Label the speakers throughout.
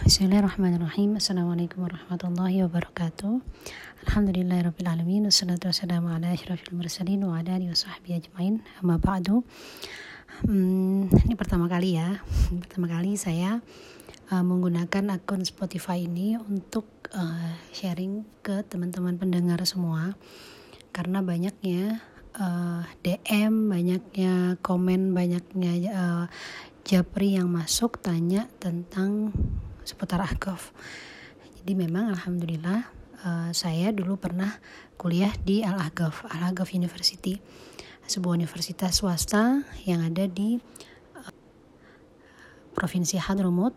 Speaker 1: Bismillahirrahmanirrahim. Assalamualaikum warahmatullahi wabarakatuh. Alhamdulillahirrabbilalamin Wassalatu wassalamu ala ashrafil mursalin Wa ala alihi ajma'in. Amma ba'du. Hmm, Ini pertama kali ya. Pertama kali saya uh, Menggunakan akun Spotify ini Untuk uh, sharing ke teman-teman pendengar semua. Karena banyaknya uh, DM Banyaknya komen Banyaknya uh, Japri yang masuk tanya tentang seputar Ahqaf. Jadi memang alhamdulillah uh, saya dulu pernah kuliah di Al Ahqaf, Al Ahqaf University, sebuah universitas swasta yang ada di uh, Provinsi Hadramut,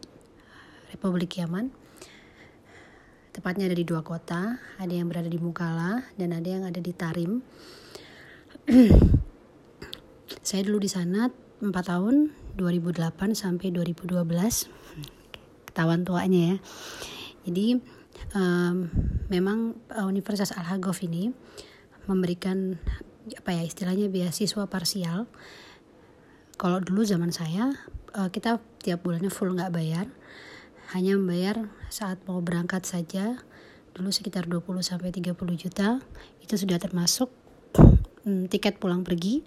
Speaker 1: Republik Yaman. Tepatnya ada di dua kota, ada yang berada di Mukalla dan ada yang ada di Tarim. saya dulu di sana 4 tahun 2008 sampai 2012 ketahuan tuanya ya. Jadi um, memang uh, Universitas Al ini memberikan apa ya istilahnya beasiswa parsial. Kalau dulu zaman saya uh, kita tiap bulannya full nggak bayar. Hanya membayar saat mau berangkat saja dulu sekitar 20 sampai 30 juta. Itu sudah termasuk um, tiket pulang pergi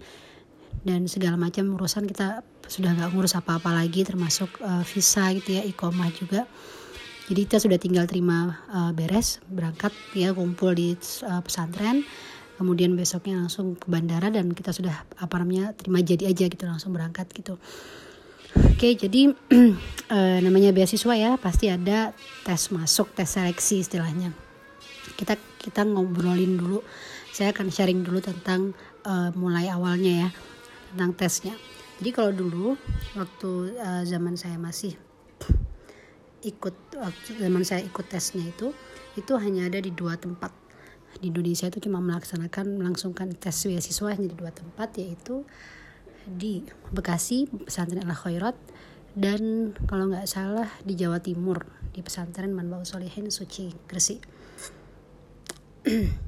Speaker 1: dan segala macam urusan kita sudah nggak ngurus apa-apa lagi termasuk uh, visa gitu ya ikomah juga. Jadi kita sudah tinggal terima uh, beres berangkat ya kumpul di uh, pesantren. Kemudian besoknya langsung ke bandara dan kita sudah apa namanya terima jadi aja gitu langsung berangkat gitu. Oke jadi uh, namanya beasiswa ya pasti ada tes masuk tes seleksi istilahnya. Kita kita ngobrolin dulu. Saya akan sharing dulu tentang uh, mulai awalnya ya tentang tesnya. Jadi kalau dulu waktu uh, zaman saya masih ikut waktu zaman saya ikut tesnya itu itu hanya ada di dua tempat. Di Indonesia itu cuma melaksanakan melangsungkan tes beasiswa hanya di dua tempat yaitu di Bekasi pesantren Al Khairat dan kalau nggak salah di Jawa Timur di pesantren Manbau Solihin Suci Gresik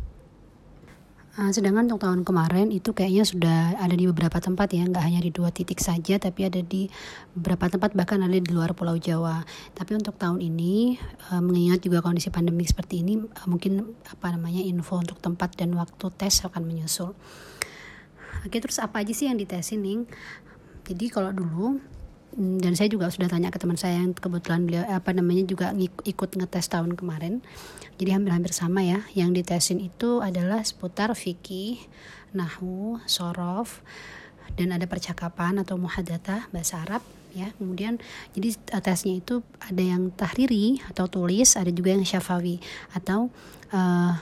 Speaker 1: Uh, sedangkan untuk tahun kemarin itu kayaknya sudah ada di beberapa tempat ya, nggak hanya di dua titik saja, tapi ada di beberapa tempat bahkan ada di luar Pulau Jawa. Tapi untuk tahun ini, uh, mengingat juga kondisi pandemi seperti ini, uh, mungkin apa namanya info untuk tempat dan waktu tes akan menyusul. Oke, terus apa aja sih yang ditesin nih? Jadi kalau dulu dan saya juga sudah tanya ke teman saya yang kebetulan beliau apa namanya juga ikut ngetes tahun kemarin. Jadi hampir-hampir sama ya yang ditesin itu adalah seputar fikih nahu sorof dan ada percakapan atau muhadatah bahasa Arab ya. Kemudian jadi eh, tesnya itu ada yang tahriri atau tulis ada juga yang syafawi atau uh,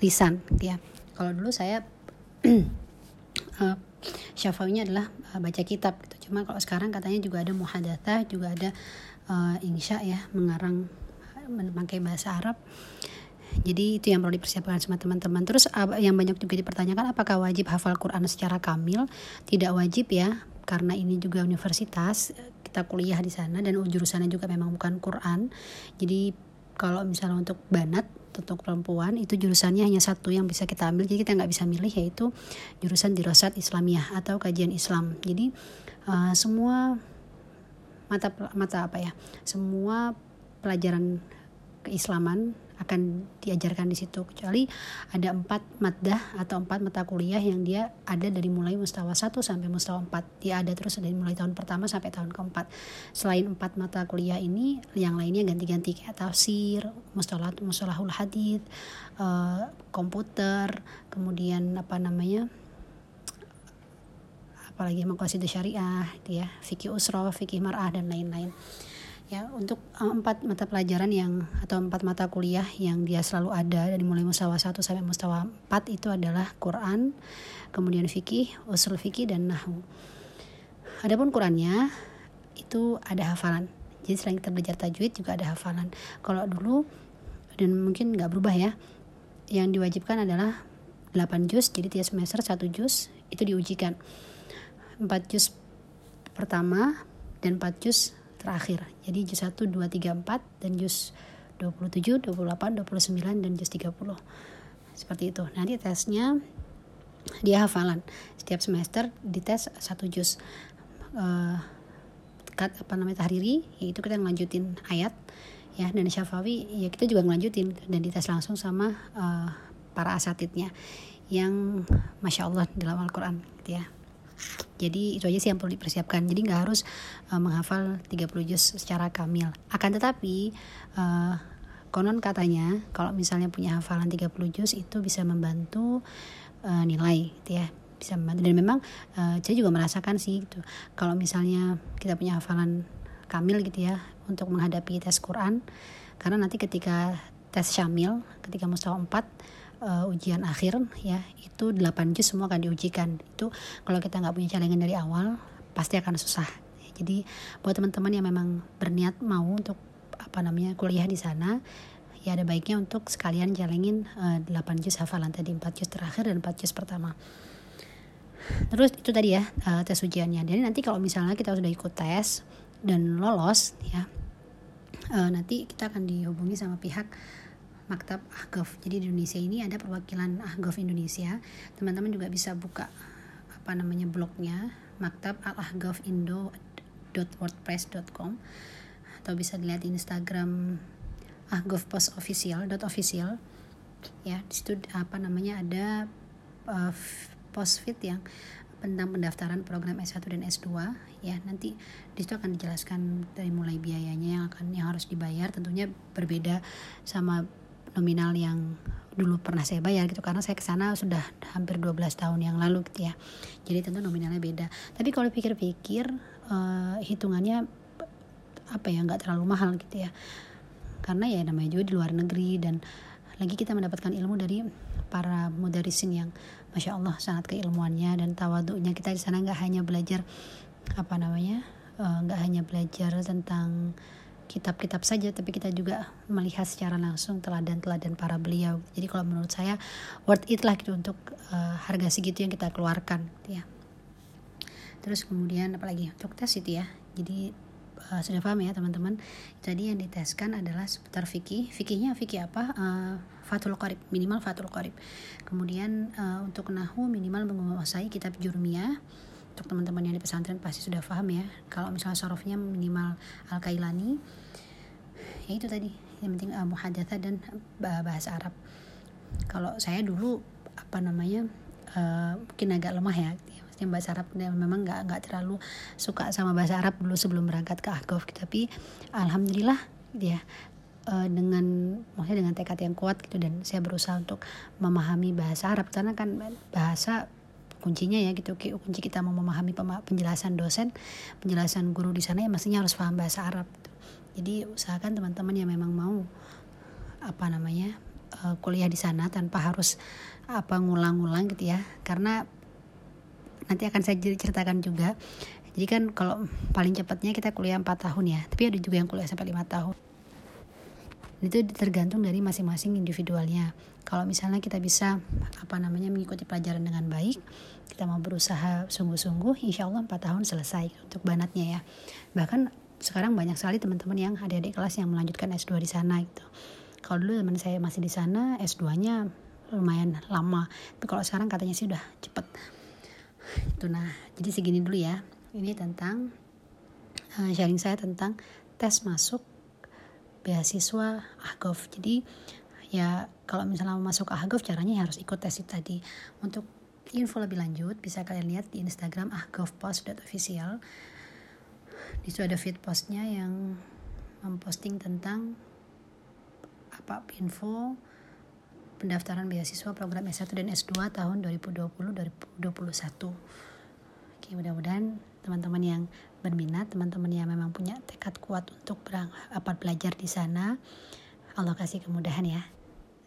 Speaker 1: lisan ya. Kalau dulu saya uh, syafawinya adalah uh, baca kitab gitu cuma kalau sekarang katanya juga ada muhadatah juga ada uh, insya ya mengarang memakai bahasa Arab jadi itu yang perlu dipersiapkan sama teman-teman. Terus yang banyak juga dipertanyakan apakah wajib hafal Quran secara kamil? Tidak wajib ya, karena ini juga universitas kita kuliah di sana dan jurusannya juga memang bukan Quran. Jadi kalau misalnya untuk banat untuk perempuan itu jurusannya hanya satu yang bisa kita ambil. Jadi kita nggak bisa milih yaitu jurusan dirasat Islamiyah atau kajian Islam. Jadi uh, semua mata mata apa ya? Semua pelajaran keislaman akan diajarkan di situ. Kecuali ada empat maddah atau empat mata kuliah yang dia ada dari mulai mustawa 1 sampai mustawa 4 dia ada terus dari mulai tahun pertama sampai tahun keempat. Selain empat mata kuliah ini yang lainnya ganti-ganti kayak tafsir mustalah mustalahul hadith uh, komputer kemudian apa namanya apalagi maqasid syariah dia fikih usroh fikih mar'ah dan lain-lain ya untuk uh, empat mata pelajaran yang atau empat mata kuliah yang dia selalu ada dari mulai mustawa 1 sampai mustawa 4 itu adalah Quran, kemudian fikih, usul fikih dan nahu. Adapun Qurannya itu ada hafalan. Jadi selain kita belajar tajwid juga ada hafalan. Kalau dulu dan mungkin nggak berubah ya. Yang diwajibkan adalah 8 juz, jadi tiap semester satu juz itu diujikan. 4 juz pertama dan 4 juz terakhir. Jadi juz 1, 2, 3, 4 dan juz 27, 28, 29 dan juz 30. Seperti itu. Nanti tesnya dia hafalan. Setiap semester dites satu juz. Uh, apa namanya tahriri yaitu kita ngelanjutin ayat ya dan Syafawi ya kita juga ngelanjutin dan dites langsung sama uh, para asatidnya yang masya Allah dalam Al-Quran gitu ya jadi itu aja sih yang perlu dipersiapkan. Jadi nggak harus uh, menghafal 30 juz secara kamil. Akan tetapi uh, konon katanya kalau misalnya punya hafalan 30 juz itu bisa membantu uh, nilai gitu ya. Bisa membantu. Dan memang uh, saya juga merasakan sih gitu. Kalau misalnya kita punya hafalan kamil gitu ya untuk menghadapi tes Quran karena nanti ketika tes syamil ketika mustawa 4 uh, ujian akhir ya itu 8 juz semua akan diujikan. Itu kalau kita nggak punya celengan dari awal pasti akan susah. Jadi buat teman-teman yang memang berniat mau untuk apa namanya kuliah di sana ya ada baiknya untuk sekalian jalengin uh, 8 juz hafalan tadi 4 juz terakhir dan 4 juz pertama. Terus itu tadi ya uh, tes ujiannya. Jadi nanti kalau misalnya kita sudah ikut tes dan lolos ya uh, nanti kita akan dihubungi sama pihak Maktab Ahgaf. Jadi di Indonesia ini ada perwakilan Ahgaf Indonesia. Teman-teman juga bisa buka apa namanya blognya maktab al ahgaf indo wordpress.com atau bisa dilihat di Instagram ahgaf post official dot official ya di situ apa namanya ada uh, post fit yang tentang pendaftaran program S1 dan S2 ya nanti di situ akan dijelaskan dari mulai biayanya yang akan yang harus dibayar tentunya berbeda sama nominal yang dulu pernah saya bayar gitu karena saya ke sana sudah hampir 12 tahun yang lalu gitu ya. Jadi tentu nominalnya beda. Tapi kalau pikir-pikir uh, hitungannya apa ya nggak terlalu mahal gitu ya. Karena ya namanya juga di luar negeri dan lagi kita mendapatkan ilmu dari para mudarisin yang masya Allah sangat keilmuannya dan tawaduknya kita di sana nggak hanya belajar apa namanya eh, nggak uh, hanya belajar tentang kitab-kitab saja tapi kita juga melihat secara langsung teladan-teladan para beliau. Jadi kalau menurut saya worth it lah gitu untuk uh, harga segitu yang kita keluarkan gitu ya. Terus kemudian apalagi untuk tes itu ya. Jadi uh, sudah paham ya teman-teman? Jadi yang diteskan adalah seputar fikih fikihnya fikih apa? Uh, fatul qarib minimal fatul qarib. Kemudian uh, untuk nahu minimal menguasai kitab jurmiyah untuk teman-teman yang di pesantren pasti sudah paham ya. Kalau misalnya sorofnya minimal al kailani ya itu tadi. Yang penting uh, muhadatsa dan bahasa Arab. Kalau saya dulu apa namanya uh, mungkin agak lemah ya. Maksudnya bahasa Arab memang nggak nggak terlalu suka sama bahasa Arab dulu sebelum berangkat ke Ahqaf. Tapi alhamdulillah uh, dengan maksudnya dengan tekad yang kuat gitu dan saya berusaha untuk memahami bahasa Arab. Karena kan bahasa kuncinya ya gitu. Kunci kita mau memahami penjelasan dosen penjelasan guru di sana ya mestinya harus paham bahasa Arab gitu. jadi usahakan teman-teman yang memang mau apa namanya uh, kuliah di sana tanpa harus apa ngulang-ngulang gitu ya. Karena nanti akan saya ceritakan juga. Jadi kan kalau paling cepatnya kita kuliah 4 tahun ya. Tapi ada juga yang kuliah sampai lima tahun itu tergantung dari masing-masing individualnya. Kalau misalnya kita bisa apa namanya mengikuti pelajaran dengan baik kita mau berusaha sungguh-sungguh insya Allah 4 tahun selesai untuk banatnya ya. Bahkan sekarang banyak sekali teman-teman yang adik-adik kelas yang melanjutkan S2 di sana gitu. Kalau dulu teman saya masih di sana S2 nya lumayan lama. Tapi kalau sekarang katanya sih udah cepet. Itu nah jadi segini dulu ya. Ini tentang uh, sharing saya tentang tes masuk beasiswa Ahgov jadi ya kalau misalnya mau masuk Ahgov caranya harus ikut tes itu tadi. Untuk info lebih lanjut bisa kalian lihat di Instagram ahgovpost.official di situ ada feed postnya yang memposting tentang apa info pendaftaran beasiswa program S1 dan S2 tahun 2020-2021 Oke, mudah-mudahan teman-teman yang berminat, teman-teman yang memang punya tekad kuat untuk berang, apa belajar di sana, Allah kasih kemudahan ya.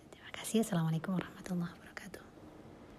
Speaker 1: Terima kasih. Assalamualaikum warahmatullahi wabarakatuh.